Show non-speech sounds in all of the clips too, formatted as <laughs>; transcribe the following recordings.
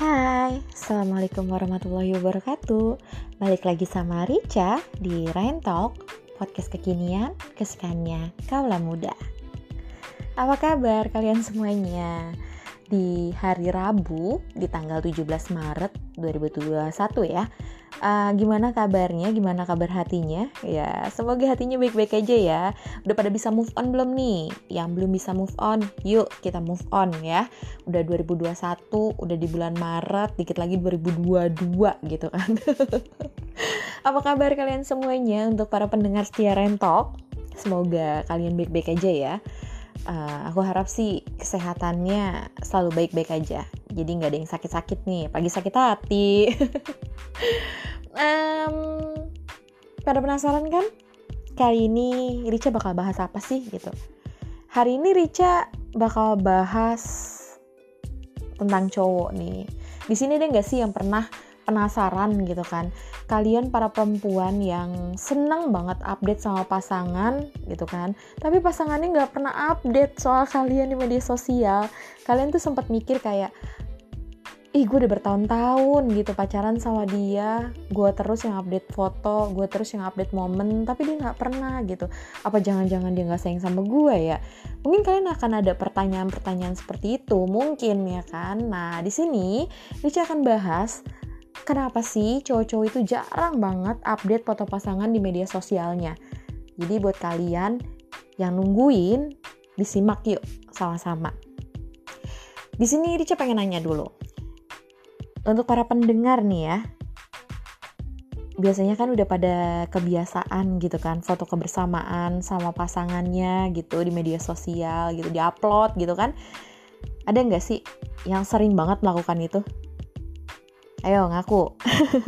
Hai, Assalamualaikum warahmatullahi wabarakatuh Balik lagi sama Rica di Rain Talk Podcast kekinian, kesukaannya Kaula Muda Apa kabar kalian semuanya? Di hari Rabu, di tanggal 17 Maret 2021 ya uh, gimana kabarnya, gimana kabar hatinya? Ya, semoga hatinya baik-baik aja ya. Udah pada bisa move on belum nih? Yang belum bisa move on, yuk kita move on ya. Udah 2021, udah di bulan Maret, dikit lagi 2022 gitu kan. <laughs> Apa kabar kalian semuanya untuk para pendengar setia Rentok? Semoga kalian baik-baik aja ya. Uh, aku harap sih kesehatannya selalu baik-baik aja. Jadi nggak ada yang sakit-sakit nih, pagi sakit hati. <laughs> um, pada penasaran kan? Kali ini Rica bakal bahas apa sih gitu? Hari ini Rica bakal bahas tentang cowok nih. Di sini ada nggak sih yang pernah penasaran gitu kan? Kalian para perempuan yang senang banget update sama pasangan gitu kan? Tapi pasangannya nggak pernah update soal kalian di media sosial. Kalian tuh sempat mikir kayak, ih gue udah bertahun-tahun gitu pacaran sama dia. Gue terus yang update foto gue terus yang update momen tapi dia nggak pernah gitu. Apa jangan-jangan dia nggak sayang sama gue ya? Mungkin kalian akan ada pertanyaan-pertanyaan seperti itu mungkin ya kan? Nah di sini Lica akan bahas kenapa sih cowok-cowok itu jarang banget update foto pasangan di media sosialnya? Jadi buat kalian yang nungguin disimak yuk sama-sama. Di sini Rica pengen nanya dulu untuk para pendengar nih ya biasanya kan udah pada kebiasaan gitu kan foto kebersamaan sama pasangannya gitu di media sosial gitu diupload gitu kan. Ada nggak sih yang sering banget melakukan itu? Ayo ngaku.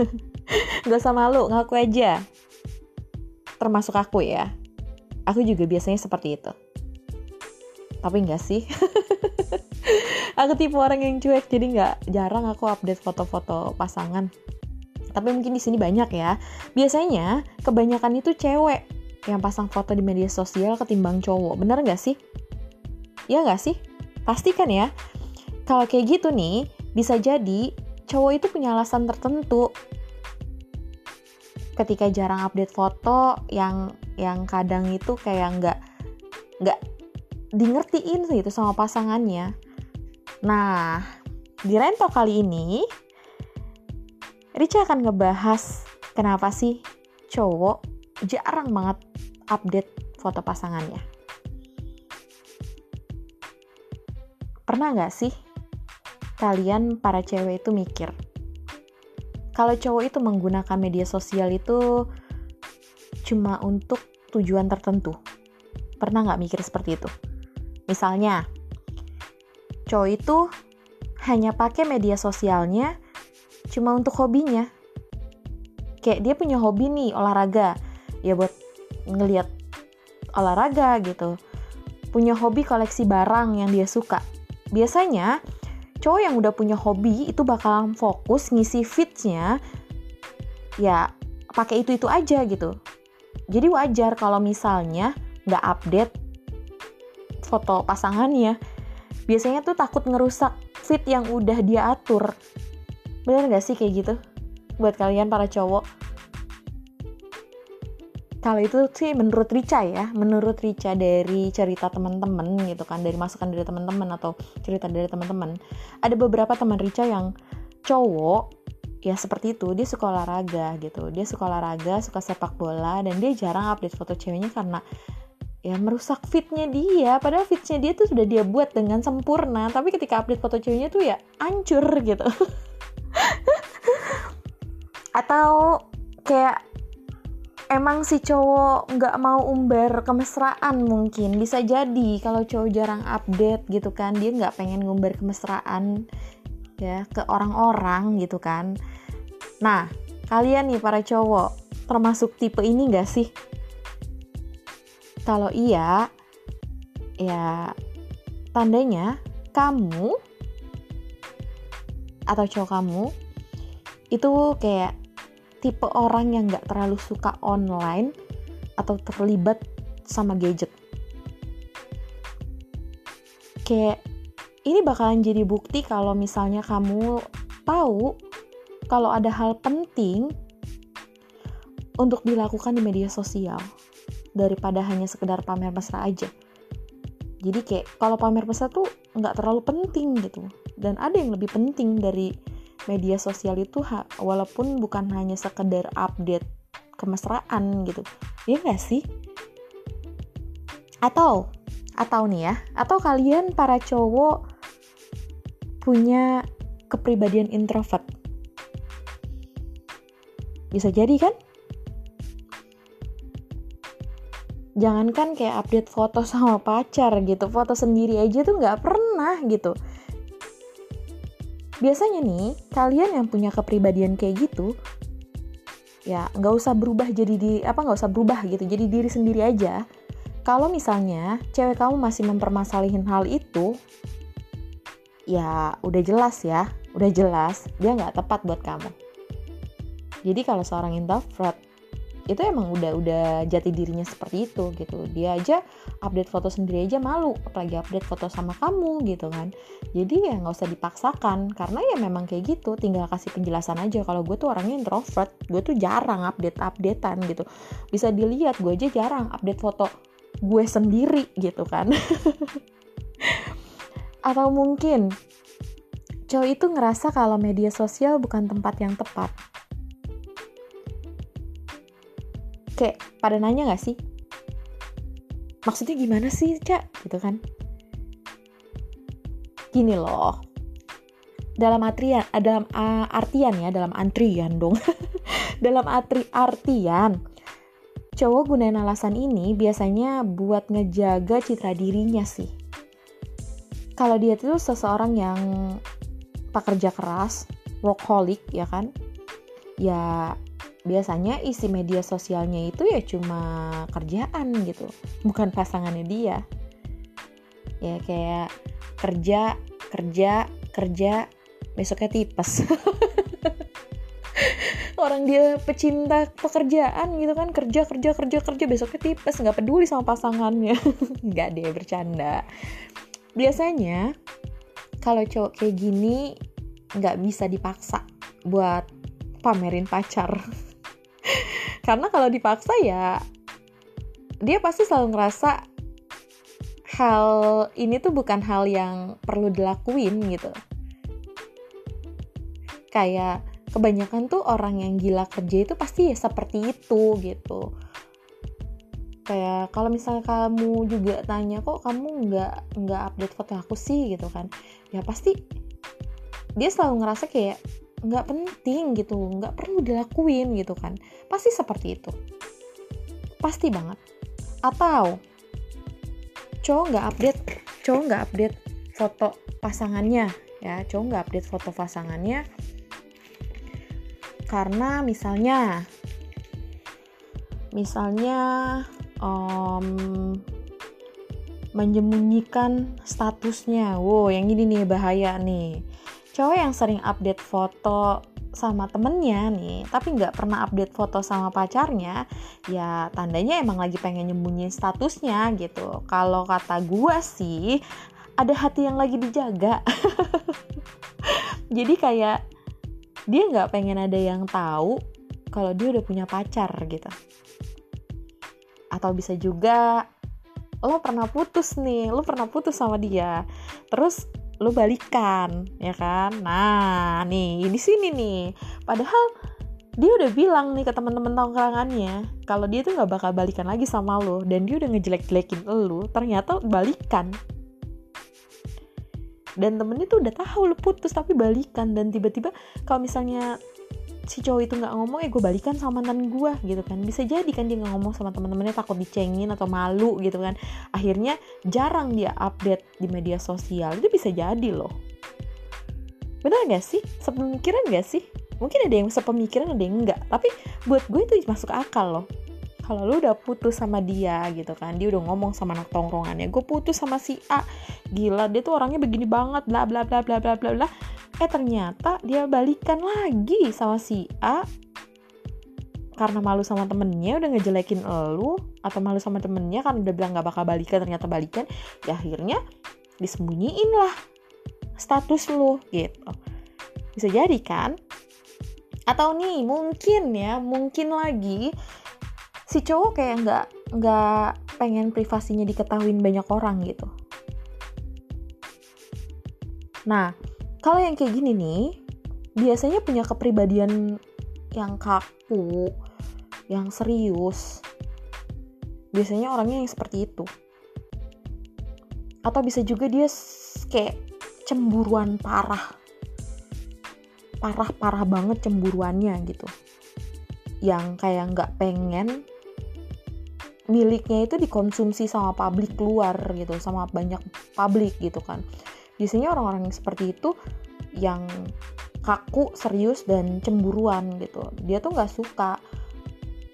<laughs> Nggak usah malu ngaku aja. Termasuk aku ya. Aku juga biasanya seperti itu. Tapi enggak sih <laughs> aku tipe orang yang cuek jadi nggak jarang aku update foto-foto pasangan. Tapi mungkin di sini banyak ya. Biasanya kebanyakan itu cewek yang pasang foto di media sosial ketimbang cowok. Bener nggak sih? Ya nggak sih? Pasti kan ya? Kalau kayak gitu nih bisa jadi cowok itu punya alasan tertentu. Ketika jarang update foto yang yang kadang itu kayak nggak nggak di ngertiin gitu sama pasangannya Nah, di Rento kali ini, Rica akan ngebahas kenapa sih cowok jarang banget update foto pasangannya. Pernah nggak sih kalian para cewek itu mikir, kalau cowok itu menggunakan media sosial itu cuma untuk tujuan tertentu? Pernah nggak mikir seperti itu? Misalnya, cowok itu hanya pakai media sosialnya cuma untuk hobinya. Kayak dia punya hobi nih olahraga, ya buat ngeliat olahraga gitu. Punya hobi koleksi barang yang dia suka. Biasanya cowok yang udah punya hobi itu bakalan fokus ngisi feedsnya ya pakai itu itu aja gitu. Jadi wajar kalau misalnya nggak update foto pasangannya biasanya tuh takut ngerusak fit yang udah dia atur. Bener gak sih kayak gitu? Buat kalian para cowok. Kalau itu sih menurut Rica ya menurut Rica dari cerita teman-teman gitu kan dari masukan dari teman-teman atau cerita dari teman-teman ada beberapa teman Rica yang cowok ya seperti itu dia suka olahraga gitu. Dia suka olahraga suka sepak bola dan dia jarang update foto ceweknya karena ya merusak fitnya dia. Padahal fitnya dia tuh sudah dia buat dengan sempurna tapi ketika update foto ceweknya tuh ya hancur gitu. <laughs> Atau kayak emang si cowok nggak mau umbar kemesraan mungkin. Bisa jadi kalau cowok jarang update gitu kan dia nggak pengen ngumbar kemesraan ya ke orang-orang gitu kan. Nah kalian nih para cowok termasuk tipe ini gak sih kalau iya, ya tandanya kamu atau cowok kamu itu kayak tipe orang yang gak terlalu suka online atau terlibat sama gadget. Kayak ini bakalan jadi bukti kalau misalnya kamu tahu kalau ada hal penting untuk dilakukan di media sosial daripada hanya sekedar pamer mesra aja. Jadi kayak kalau pamer mesra tuh nggak terlalu penting gitu. Dan ada yang lebih penting dari media sosial itu walaupun bukan hanya sekedar update kemesraan gitu. Iya nggak sih? Atau atau nih ya, atau kalian para cowok punya kepribadian introvert. Bisa jadi kan? Jangankan kayak update foto sama pacar gitu foto sendiri aja tuh nggak pernah gitu. Biasanya nih kalian yang punya kepribadian kayak gitu ya nggak usah berubah jadi di apa nggak usah berubah gitu jadi diri sendiri aja. Kalau misalnya cewek kamu masih mempermasalahin hal itu ya udah jelas ya udah jelas dia nggak tepat buat kamu. Jadi kalau seorang introvert itu emang udah udah jati dirinya seperti itu gitu. Dia aja update foto sendiri aja malu apalagi update foto sama kamu gitu kan. Jadi ya nggak usah dipaksakan karena ya memang kayak gitu. Tinggal kasih penjelasan aja kalau gue tuh orangnya introvert gue tuh jarang update updatean gitu. Bisa dilihat gue aja jarang update foto gue sendiri gitu kan. <laughs> Atau mungkin cowok itu ngerasa kalau media sosial bukan tempat yang tepat kayak pada nanya gak sih? Maksudnya gimana sih cak? Gitu kan. Gini loh. Dalam artian dalam uh, artian ya dalam antrian dong. <laughs> Dalam arti artian cowok gunain alasan ini biasanya buat ngejaga citra dirinya sih. Kalau dia tuh seseorang yang pekerja keras workaholic ya kan? Ya biasanya isi media sosialnya itu ya cuma kerjaan gitu bukan pasangannya dia. Ya kayak kerja kerja kerja besoknya tipes. <laughs> Orang dia pecinta pekerjaan gitu kan kerja kerja kerja kerja besoknya tipes nggak peduli sama pasangannya. <laughs> Nggak deh bercanda. Biasanya kalau cowok kayak gini nggak bisa dipaksa buat pamerin pacar <laughs> karena kalau dipaksa ya dia pasti selalu ngerasa hal ini tuh bukan hal yang perlu dilakuin gitu. Kayak kebanyakan tuh orang yang gila kerja itu pasti ya seperti itu gitu. Kayak kalau misalnya kamu juga tanya kok kamu nggak nggak update foto aku sih? gitu kan. Ya pasti dia selalu ngerasa kayak nggak penting gitu nggak perlu dilakuin gitu kan. Pasti seperti itu. Pasti banget. Atau cowok nggak update cowok nggak update foto pasangannya ya. Cowok nggak update foto pasangannya karena misalnya misalnya um, menyembunyikan statusnya. Wow yang ini nih bahaya nih cowok yang sering update foto sama temennya nih tapi nggak pernah update foto sama pacarnya ya tandanya emang lagi pengen nyembunyiin statusnya gitu. Kalau kata gue sih ada hati yang lagi dijaga. <laughs> Jadi kayak dia nggak pengen ada yang tahu kalau dia udah punya pacar gitu. Atau bisa juga lo pernah putus nih lo pernah putus sama dia. Terus lu balikan ya kan? Nah nih di sini nih. Padahal dia udah bilang nih ke teman-teman tongkrongannya kalau dia tuh nggak bakal balikan lagi sama lo dan dia udah ngejelek-jelekin lo ternyata balikan. Dan temennya tuh udah tahu lo putus tapi balikan dan tiba-tiba kalau misalnya si cowok itu nggak ngomong ya gue balikan sama mantan gue gitu kan. Bisa jadi kan dia nggak ngomong sama teman-temannya takut dicengin atau malu gitu kan. Akhirnya jarang dia update di media sosial itu bisa jadi loh. Benar gak sih? Sepemikiran gak sih? Mungkin ada yang sepemikiran ada yang enggak tapi buat gue itu masuk akal loh. Kalau lu udah putus sama dia gitu kan dia udah ngomong sama anak tongkrongannya gue putus sama si A. Gila dia tuh orangnya begini banget bla bla bla bla bla bla bla eh ternyata dia balikan lagi sama si A. Karena malu sama temennya udah ngejelekin elu atau malu sama temennya kan udah bilang gak bakal balikan ternyata balikan ya akhirnya disembunyiin lah status lu gitu. Bisa jadi kan? Atau nih mungkin ya mungkin lagi si cowok kayak nggak nggak pengen privasinya diketahuin banyak orang gitu. Nah kalau yang kayak gini nih biasanya punya kepribadian yang kaku yang serius. Biasanya orangnya yang seperti itu. Atau bisa juga dia kayak cemburuan parah. Parah-parah banget cemburuannya gitu. Yang kayak nggak pengen miliknya itu dikonsumsi sama publik luar gitu sama banyak publik gitu kan biasanya orang-orang yang seperti itu yang kaku serius dan cemburuan gitu. Dia tuh nggak suka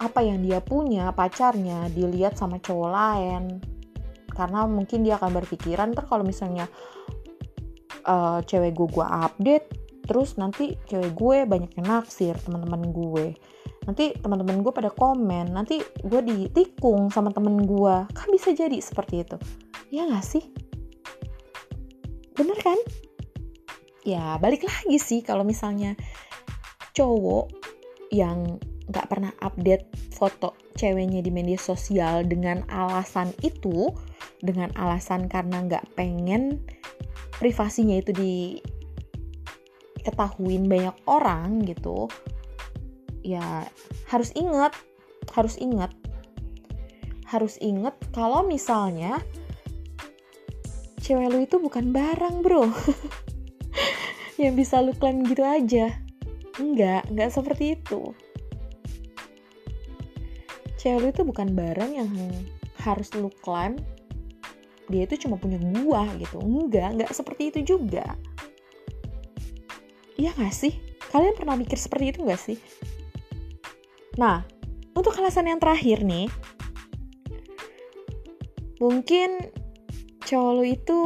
apa yang dia punya pacarnya dilihat sama cowok lain. Karena mungkin dia akan berpikiran ter kalau misalnya uh, cewek gue gue update terus nanti cewek gue banyak yang naksir teman-teman gue. Nanti teman-teman gue pada komen nanti gue ditikung sama temen gue kan bisa jadi seperti itu. Ya gak sih bener kan? Ya balik lagi sih kalau misalnya cowok yang nggak pernah update foto ceweknya di media sosial dengan alasan itu dengan alasan karena nggak pengen privasinya itu di ketahuin banyak orang gitu ya harus ingat harus ingat harus ingat kalau misalnya cewek lu itu bukan barang bro. <laughs> Yang bisa lu klaim gitu aja. Enggak enggak seperti itu. Cewek lu itu bukan barang yang harus lu klaim. Dia itu cuma punya gua gitu. Enggak enggak seperti itu juga. Iya gak sih? Kalian pernah mikir seperti itu gak sih? Nah, untuk alasan yang terakhir nih, mungkin cowok lu itu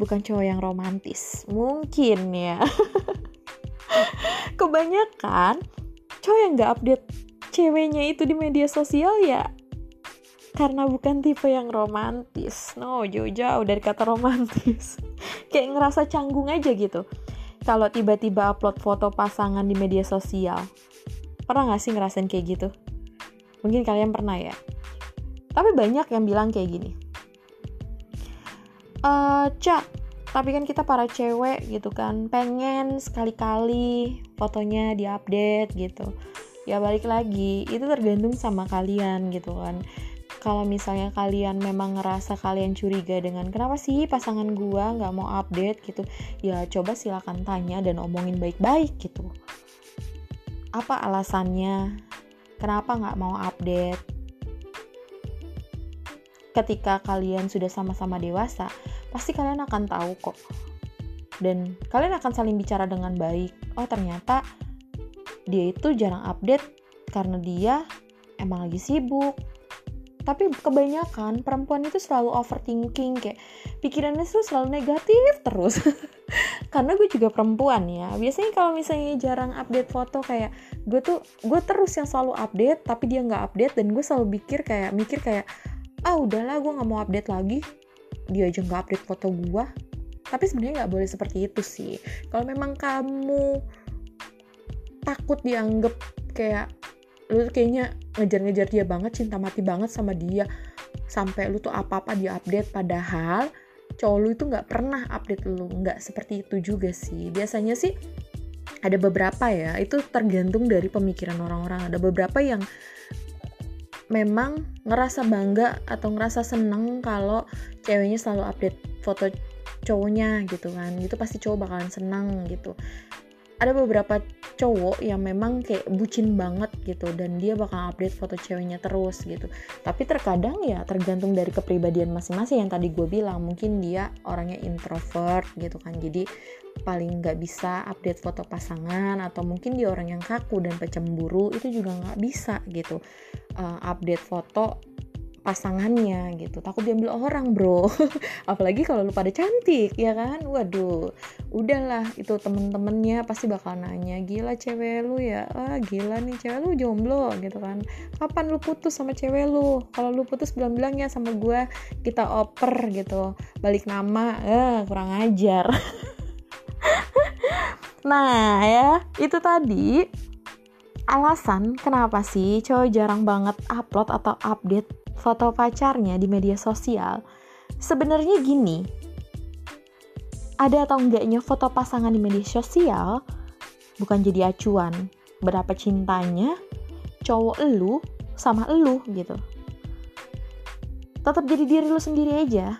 bukan cowok yang romantis. Mungkin ya. <laughs> Kebanyakan cowok yang gak update ceweknya itu di media sosial ya karena bukan tipe yang romantis. No, jauh-jauh dari kata romantis. <laughs> Kayak ngerasa canggung aja gitu. Kalau tiba-tiba upload foto pasangan di media sosial. Pernah gak sih ngerasain kayak gitu? Mungkin kalian pernah ya. Tapi banyak yang bilang kayak gini. Uh, Cak, tapi kan kita para cewek gitu kan, pengen sekali-kali fotonya diupdate gitu. Ya balik lagi, itu tergantung sama kalian gitu kan. Kalau misalnya kalian memang ngerasa kalian curiga dengan kenapa sih pasangan gua nggak mau update? gitu ya coba silakan tanya dan omongin baik-baik gitu. Apa alasannya? Kenapa nggak mau update ketika kalian sudah sama-sama dewasa pasti kalian akan tahu kok. Dan kalian akan saling bicara dengan baik. Oh ternyata dia itu jarang update karena dia emang lagi sibuk. Tapi kebanyakan perempuan itu selalu overthinking kayak pikirannya tuh selalu negatif terus. <laughs> Karena gue juga perempuan ya. Biasanya kalau misalnya jarang update foto kayak gue tuh gue terus yang selalu update tapi dia nggak update dan gue selalu pikir kayak mikir kayak ah udahlah gue nggak mau update lagi. Dia aja nggak update foto gue tapi sebenarnya nggak boleh seperti itu sih. Kalau memang kamu takut dianggap kayak lu tuh kayaknya ngejar-ngejar dia banget cinta mati banget sama dia sampai lu tuh apa-apa dia update padahal cowok lu itu nggak pernah update lu. Nggak seperti itu juga sih. Biasanya sih ada beberapa ya itu tergantung dari pemikiran orang-orang. Ada beberapa yang memang ngerasa bangga atau ngerasa seneng kalau ceweknya selalu update foto cowoknya gitu kan. Itu pasti cowok bakalan seneng gitu ada beberapa cowok yang memang kayak bucin banget gitu dan dia bakal update foto ceweknya terus gitu. Tapi terkadang ya tergantung dari kepribadian masing-masing. Yang tadi gue bilang mungkin dia orangnya introvert gitu kan. Jadi paling nggak bisa update foto pasangan atau mungkin dia orang yang kaku dan pecemburu itu juga nggak bisa gitu uh, update foto pasangannya gitu. Takut diambil orang bro. <laughs> Apalagi kalau lu pada cantik ya kan? Waduh udahlah. Itu temen-temennya pasti bakal nanya gila cewek lu ya? Ah gila nih cewek lu jomblo gitu kan. Kapan lu putus sama cewek lu? Kalau lu putus bilang-bilang ya sama gue kita oper gitu. Balik nama eh kurang ajar. <laughs> Nah ya, itu tadi alasan kenapa sih cowok jarang banget upload atau update foto pacarnya di media sosial. Sebenarnya gini, ada atau enggaknya foto pasangan di media sosial bukan jadi acuan berapa cintanya cowok elu sama elu gitu. Tetap jadi diri lu sendiri aja.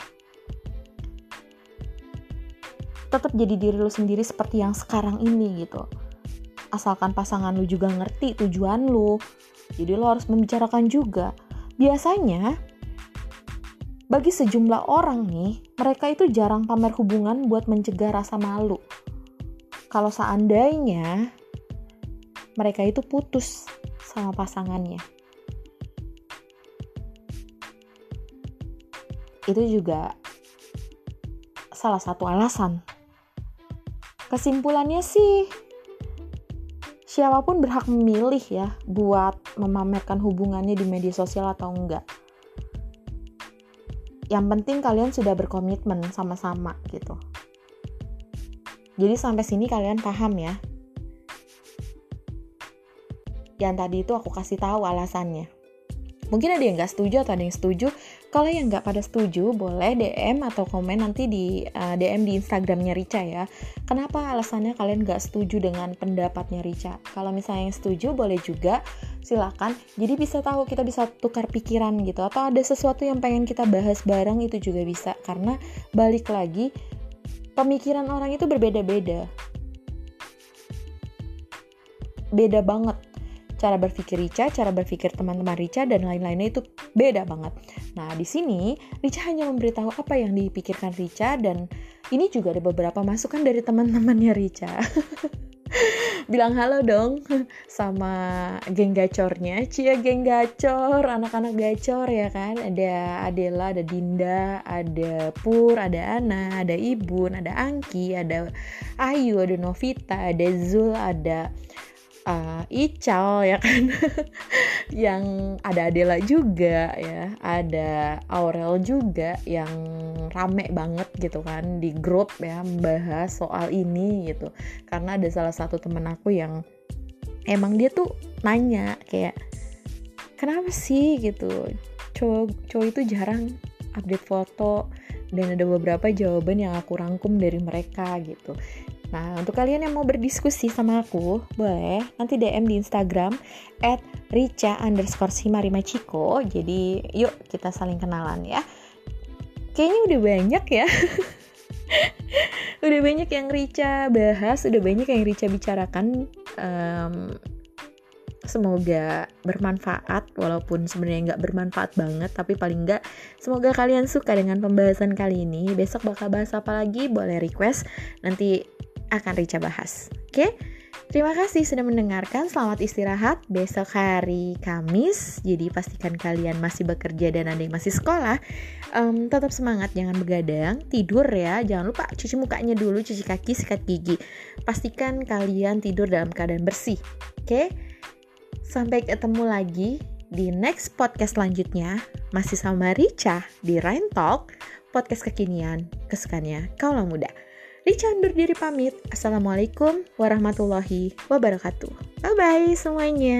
Tetap jadi diri lu sendiri seperti yang sekarang ini gitu asalkan pasangan lu juga ngerti tujuan lu jadi lo harus membicarakan juga biasanya bagi sejumlah orang nih mereka itu jarang pamer hubungan buat mencegah rasa malu. Kalau seandainya mereka itu putus sama pasangannya. Itu juga salah satu alasan. Kesimpulannya sih siapa pun berhak memilih ya buat memamerkan hubungannya di media sosial atau enggak. Yang penting kalian sudah berkomitmen sama-sama gitu. Jadi sampai sini kalian paham ya. Yang tadi itu aku kasih tahu alasannya. Mungkin ada yang nggak setuju atau ada yang setuju. Kalau yang nggak pada setuju, boleh DM atau komen nanti di uh, eh, DM di Instagramnya Rica ya. Kenapa alasannya kalian nggak setuju dengan pendapatnya Rica? Kalau misalnya yang setuju, boleh juga silakan. Jadi bisa tahu kita bisa tukar pikiran gitu. Atau ada sesuatu yang pengen kita bahas bareng itu juga bisa. Karena balik lagi, pemikiran orang itu berbeda-beda. Beda banget cara berpikir Rica, cara berpikir teman-teman Rica dan lain-lainnya itu beda banget. Nah, di sini Rica hanya memberitahu apa yang dipikirkan Rica dan ini juga ada beberapa masukan dari teman-temannya Rica. <laughs> Bilang halo dong sama geng gacornya. Cia geng gacor, anak-anak gacor ya kan. Ada Adela, ada Dinda, ada Pur, ada Ana, ada Ibun, ada Angki, ada Ayu, ada Novita, ada Zul, ada uh, Ical ya kan? <laughs> Yang ada Adela juga ya. Ada Aurel juga yang rame banget gitu kan di grup ya membahas soal ini gitu. Karena ada salah satu temen aku yang emang dia tuh nanya kayak kenapa sih? gitu. Cowok cowok itu jarang update foto dan ada beberapa jawaban yang aku rangkum dari mereka gitu Nah, untuk kalian yang mau berdiskusi sama aku, boleh nanti DM di Instagram at rica underscore simarimachiko. Jadi, yuk kita saling kenalan ya. Kayaknya udah banyak ya. <laughs> udah banyak yang Rica bahas, udah banyak yang Rica bicarakan. Um, semoga bermanfaat walaupun sebenarnya nggak bermanfaat banget tapi paling nggak semoga kalian suka dengan pembahasan kali ini besok bakal bahas apa lagi boleh request nanti akan Rica bahas. Oke? Terima kasih sudah mendengarkan. Selamat istirahat. Besok hari Kamis, jadi pastikan kalian masih bekerja dan ada yang masih sekolah. Um, tetap semangat, jangan begadang. Tidur ya, jangan lupa cuci mukanya dulu, cuci kaki, sikat gigi. Pastikan kalian tidur dalam keadaan bersih. Oke? Sampai ketemu lagi di next podcast selanjutnya. Masih sama Rica di Rain Talk, podcast kekinian kesukaannya kaulah muda. Rica undur diri pamit. Assalamualaikum warahmatullahi wabarakatuh. Bye-bye semuanya.